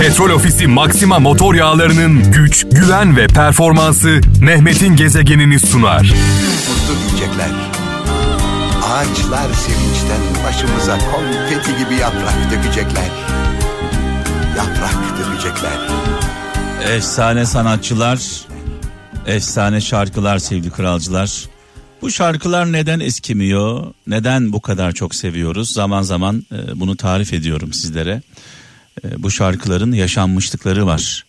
Petrol Ofisi Maxima motor yağlarının güç, güven ve performansı Mehmet'in gezegenini sunar. Mutlu diyecekler. Ağaçlar sevinçten başımıza konfeti gibi yaprak dökecekler. Yaprak dökecekler. Efsane sanatçılar, efsane şarkılar sevgili kralcılar. Bu şarkılar neden eskimiyor? Neden bu kadar çok seviyoruz? Zaman zaman e, bunu tarif ediyorum sizlere. E, bu şarkıların yaşanmışlıkları var.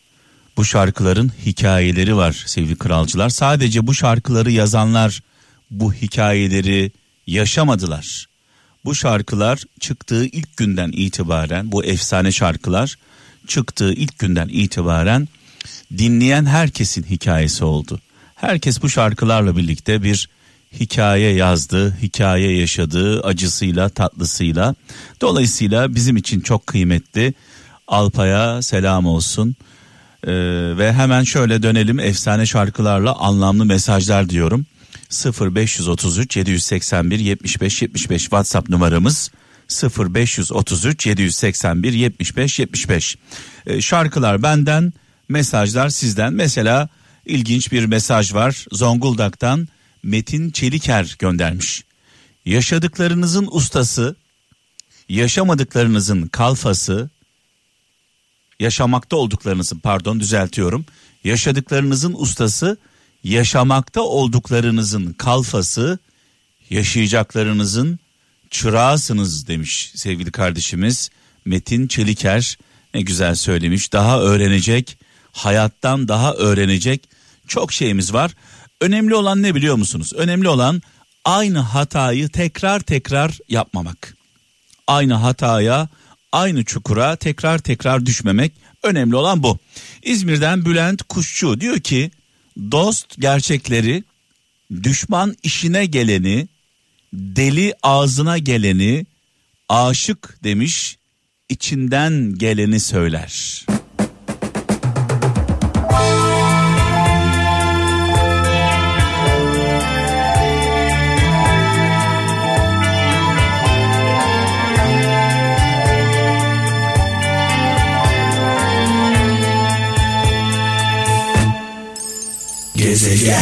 Bu şarkıların hikayeleri var sevgili kralcılar. Sadece bu şarkıları yazanlar bu hikayeleri yaşamadılar. Bu şarkılar çıktığı ilk günden itibaren bu efsane şarkılar çıktığı ilk günden itibaren dinleyen herkesin hikayesi oldu. Herkes bu şarkılarla birlikte bir hikaye yazdı, hikaye yaşadı acısıyla, tatlısıyla. Dolayısıyla bizim için çok kıymetli. Alpay'a selam olsun. Ee, ve hemen şöyle dönelim efsane şarkılarla anlamlı mesajlar diyorum. 0533 781 75 75 WhatsApp numaramız 0533 781 75 75. Ee, şarkılar benden, mesajlar sizden. Mesela ilginç bir mesaj var. Zonguldak'tan Metin Çeliker göndermiş. Yaşadıklarınızın ustası, yaşamadıklarınızın kalfası, yaşamakta olduklarınızın pardon düzeltiyorum. Yaşadıklarınızın ustası, yaşamakta olduklarınızın kalfası, yaşayacaklarınızın çırağısınız demiş sevgili kardeşimiz Metin Çeliker. Ne güzel söylemiş. Daha öğrenecek, hayattan daha öğrenecek çok şeyimiz var. Önemli olan ne biliyor musunuz? Önemli olan aynı hatayı tekrar tekrar yapmamak. Aynı hataya, aynı çukura tekrar tekrar düşmemek. Önemli olan bu. İzmir'den Bülent Kuşçu diyor ki dost gerçekleri, düşman işine geleni, deli ağzına geleni, aşık demiş, içinden geleni söyler. Gezegen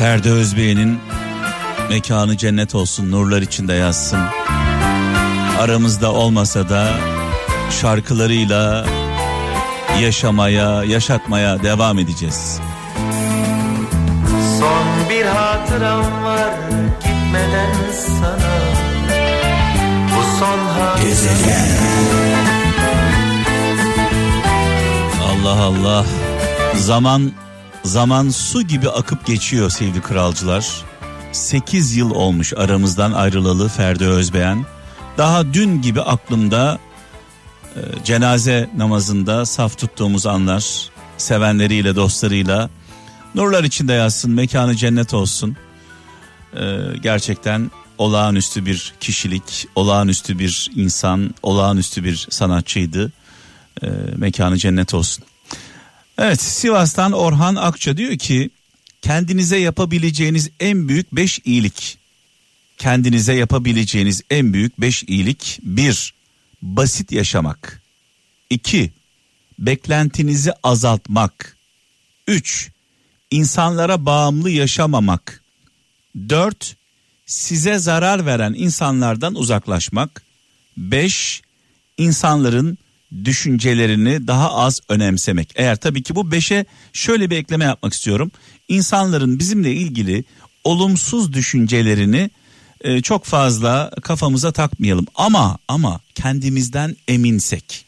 Ferdi Özbey'in mekanı cennet olsun, nurlar içinde yazsın. Aramızda olmasa da şarkılarıyla yaşamaya, yaşatmaya devam edeceğiz. Son bir hatıram var gitmeden sana Hatıram Allah Allah. Zaman zaman su gibi akıp geçiyor sevgili kralcılar. 8 yıl olmuş aramızdan ayrılalı Ferdi Özbeğen. Daha dün gibi aklımda e, cenaze namazında saf tuttuğumuz anlar. Sevenleriyle dostlarıyla nurlar içinde yatsın mekanı cennet olsun. E, gerçekten olağanüstü bir kişilik, olağanüstü bir insan, olağanüstü bir sanatçıydı. E, mekanı cennet olsun. Evet Sivas'tan Orhan Akça diyor ki kendinize yapabileceğiniz en büyük beş iyilik. Kendinize yapabileceğiniz en büyük beş iyilik. Bir, basit yaşamak. İki, beklentinizi azaltmak. Üç, insanlara bağımlı yaşamamak. Dört, size zarar veren insanlardan uzaklaşmak. Beş, insanların düşüncelerini daha az önemsemek. Eğer tabii ki bu beşe şöyle bir ekleme yapmak istiyorum. İnsanların bizimle ilgili olumsuz düşüncelerini e, çok fazla kafamıza takmayalım. Ama ama kendimizden eminsek,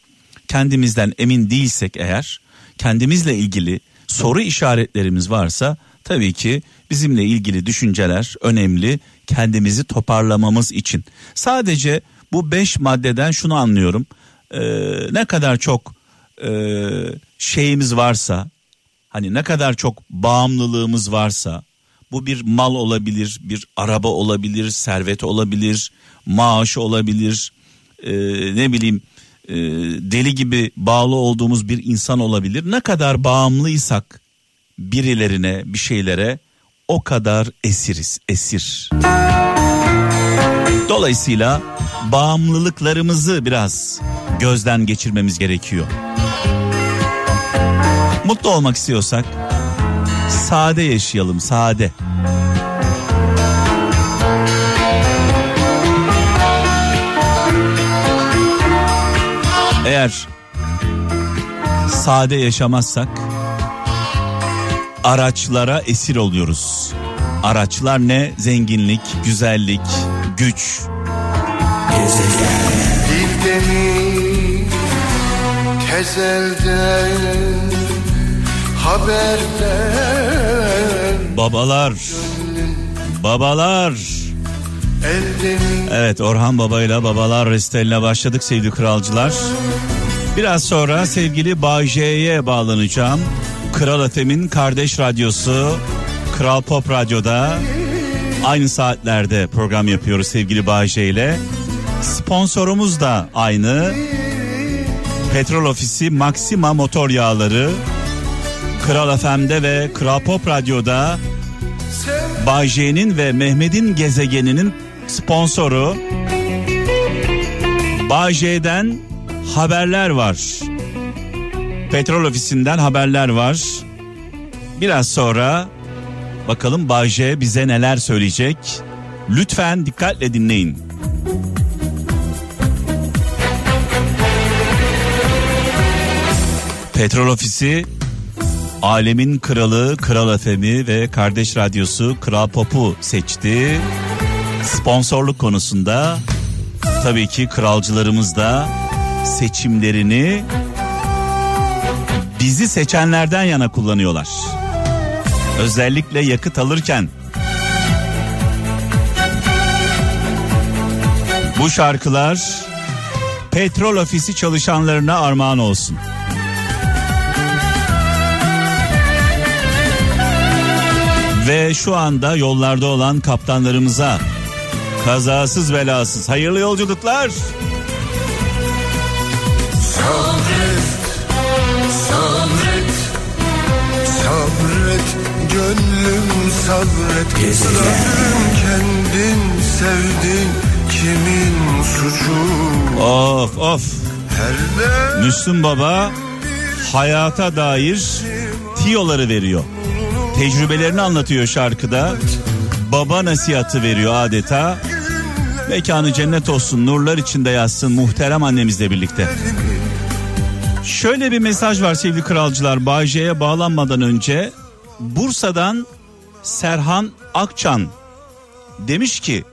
kendimizden emin değilsek eğer, kendimizle ilgili soru işaretlerimiz varsa tabii ki bizimle ilgili düşünceler önemli kendimizi toparlamamız için. Sadece bu beş maddeden şunu anlıyorum e, ne kadar çok e, şeyimiz varsa hani ne kadar çok bağımlılığımız varsa bu bir mal olabilir bir araba olabilir servet olabilir maaş olabilir e, ne bileyim e, deli gibi bağlı olduğumuz bir insan olabilir ne kadar bağımlıysak birilerine bir şeylere o kadar esiriz, esir. Dolayısıyla bağımlılıklarımızı biraz gözden geçirmemiz gerekiyor. Mutlu olmak istiyorsak sade yaşayalım, sade. Eğer sade yaşamazsak araçlara esir oluyoruz. Araçlar ne? Zenginlik, güzellik, güç. Dilde mi tezelden haberden Babalar. Babalar. Evet Orhan Baba ile Babalar Resteline başladık sevgili kralcılar. Biraz sonra sevgili Bağcay'e bağlanacağım. Kral FM'in kardeş radyosu Kral Pop Radyo'da aynı saatlerde program yapıyoruz sevgili Bağcay ile. Sponsorumuz da aynı. Petrol Ofisi Maxima Motor Yağları Kral FM'de ve Kral Pop Radyo'da Bay J'nin ve Mehmet'in gezegeninin sponsoru Bay J'den haberler var. Petrol ofisinden haberler var. Biraz sonra bakalım Bay J bize neler söyleyecek. Lütfen dikkatle dinleyin. Petrol ofisi Alemin kralı Kral FM'i ve kardeş radyosu Kral Pop'u seçti. Sponsorluk konusunda tabii ki kralcılarımız da seçimlerini bizi seçenlerden yana kullanıyorlar. Özellikle yakıt alırken. Bu şarkılar petrol ofisi çalışanlarına armağan olsun. Ve şu anda yollarda olan kaptanlarımıza kazasız belasız hayırlı yolculuklar. sabret gönlüm sabret Bırakırım kendin sevdin kimin suçu Of of. Her Müslüm Baba hayata dair tiyoları veriyor. Tecrübelerini anlatıyor şarkıda. Baba nasihatı veriyor adeta. Mekanı cennet olsun, nurlar içinde yatsın muhterem annemizle birlikte. Şöyle bir mesaj var sevgili kralcılar. Bağcay'a bağlanmadan önce Bursa'dan Serhan Akçan demiş ki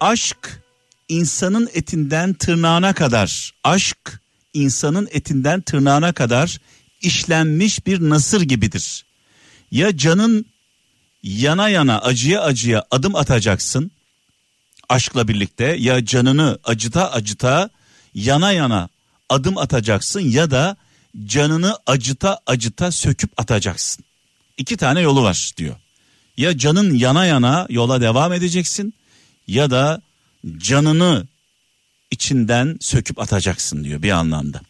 aşk insanın etinden tırnağına kadar aşk insanın etinden tırnağına kadar işlenmiş bir nasır gibidir. Ya canın yana yana acıya acıya adım atacaksın aşkla birlikte ya canını acıta acıta yana yana adım atacaksın ya da canını acıta acıta söküp atacaksın. İki tane yolu var diyor. Ya canın yana yana yola devam edeceksin ya da canını içinden söküp atacaksın diyor bir anlamda.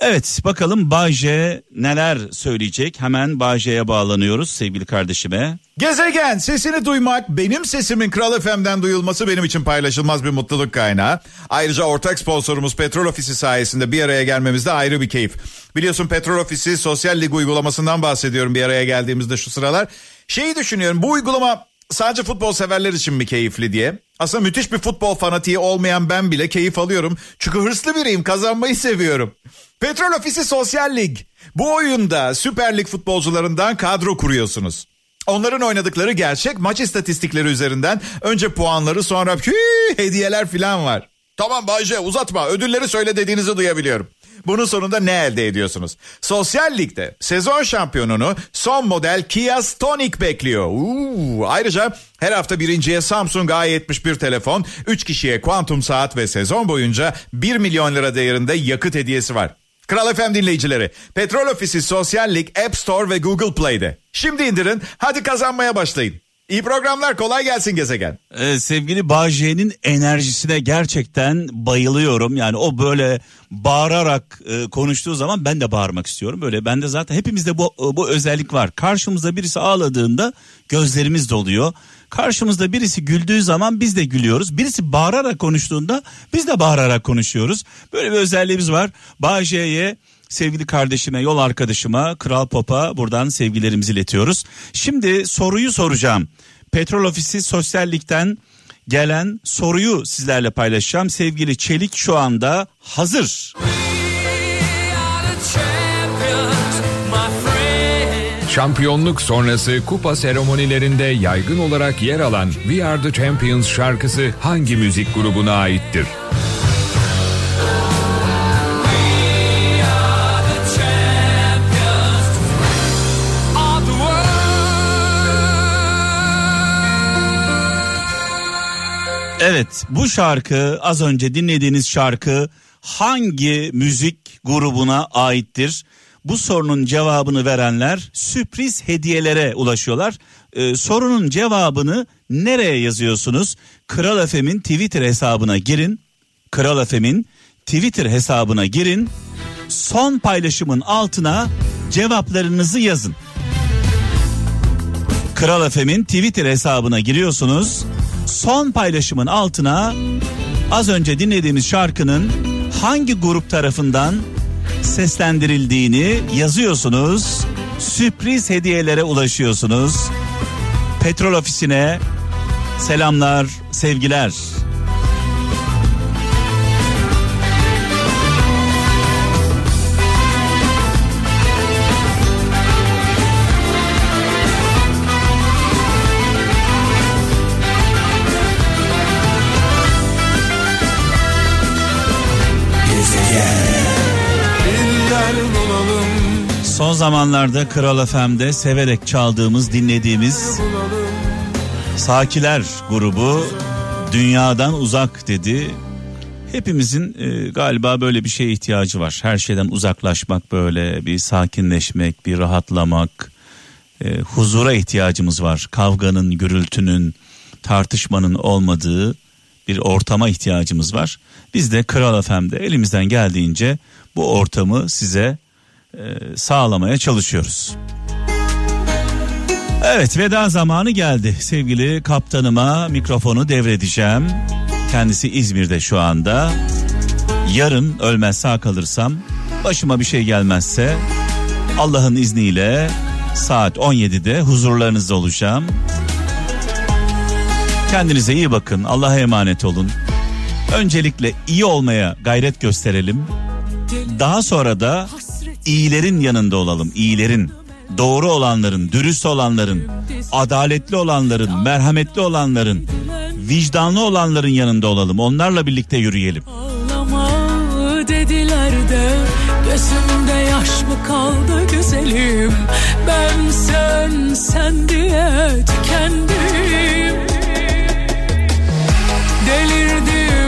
Evet bakalım Bayce neler söyleyecek hemen Bayce'ye bağlanıyoruz sevgili kardeşime. Gezegen sesini duymak benim sesimin Kral FM'den duyulması benim için paylaşılmaz bir mutluluk kaynağı. Ayrıca ortak sponsorumuz Petrol Ofisi sayesinde bir araya gelmemizde ayrı bir keyif. Biliyorsun Petrol Ofisi sosyal lig uygulamasından bahsediyorum bir araya geldiğimizde şu sıralar. Şeyi düşünüyorum bu uygulama sadece futbol severler için mi keyifli diye. Aslında müthiş bir futbol fanatiği olmayan ben bile keyif alıyorum. Çünkü hırslı biriyim kazanmayı seviyorum. Petrol Ofisi Sosyal Lig. Bu oyunda Süper Lig futbolcularından kadro kuruyorsunuz. Onların oynadıkları gerçek maç istatistikleri üzerinden önce puanları sonra hü, hediyeler falan var. Tamam Bayce uzatma ödülleri söyle dediğinizi duyabiliyorum. Bunun sonunda ne elde ediyorsunuz? Sosyal Lig'de sezon şampiyonunu son model Kia Stonic bekliyor. Uuu, ayrıca her hafta birinciye Samsung A71 telefon, 3 kişiye kuantum saat ve sezon boyunca 1 milyon lira değerinde yakıt hediyesi var. Kral FM dinleyicileri, Petrol Ofisi Sosyal Lig App Store ve Google Play'de. Şimdi indirin, hadi kazanmaya başlayın. İyi programlar kolay gelsin gezegen. Ee, sevgili Bağcay'ın enerjisine gerçekten bayılıyorum. Yani o böyle bağırarak e, konuştuğu zaman ben de bağırmak istiyorum. Böyle bende zaten hepimizde bu bu özellik var. Karşımızda birisi ağladığında gözlerimiz doluyor. Karşımızda birisi güldüğü zaman biz de gülüyoruz. Birisi bağırarak konuştuğunda biz de bağırarak konuşuyoruz. Böyle bir özelliğimiz var. Bağcay'e sevgili kardeşime, yol arkadaşıma, Kral Pop'a buradan sevgilerimizi iletiyoruz. Şimdi soruyu soracağım. Petrol Ofisi Sosyallik'ten gelen soruyu sizlerle paylaşacağım. Sevgili Çelik şu anda hazır. Şampiyonluk sonrası kupa seremonilerinde yaygın olarak yer alan We Are The Champions şarkısı hangi müzik grubuna aittir? Evet bu şarkı az önce dinlediğiniz şarkı hangi müzik grubuna aittir? Bu sorunun cevabını verenler sürpriz hediyelere ulaşıyorlar. Ee, sorunun cevabını nereye yazıyorsunuz? Kral Efem'in Twitter hesabına girin. Kral Efem'in Twitter hesabına girin. Son paylaşımın altına cevaplarınızı yazın. Kral Efem'in Twitter hesabına giriyorsunuz. Son paylaşımın altına az önce dinlediğimiz şarkının hangi grup tarafından seslendirildiğini yazıyorsunuz. Sürpriz hediyelere ulaşıyorsunuz. Petrol ofisine selamlar, sevgiler. Son zamanlarda Kral FM'de severek çaldığımız, dinlediğimiz Sakiler grubu dünyadan uzak dedi. Hepimizin e, galiba böyle bir şeye ihtiyacı var. Her şeyden uzaklaşmak böyle bir sakinleşmek, bir rahatlamak, e, huzura ihtiyacımız var. Kavganın, gürültünün, tartışmanın olmadığı bir ortama ihtiyacımız var. Biz de Kral FM'de elimizden geldiğince bu ortamı size sağlamaya çalışıyoruz. Evet veda zamanı geldi. Sevgili kaptanıma mikrofonu devredeceğim. Kendisi İzmir'de şu anda. Yarın ölmez sağ kalırsam başıma bir şey gelmezse Allah'ın izniyle saat 17'de huzurlarınızda olacağım. Kendinize iyi bakın. Allah'a emanet olun. Öncelikle iyi olmaya gayret gösterelim. Daha sonra da iyilerin yanında olalım. iyilerin, doğru olanların, dürüst olanların, adaletli olanların, merhametli olanların, vicdanlı olanların yanında olalım. Onlarla birlikte yürüyelim. Ağlama dediler de gözümde yaş mı kaldı güzelim ben sen sen diye tükendim delirdim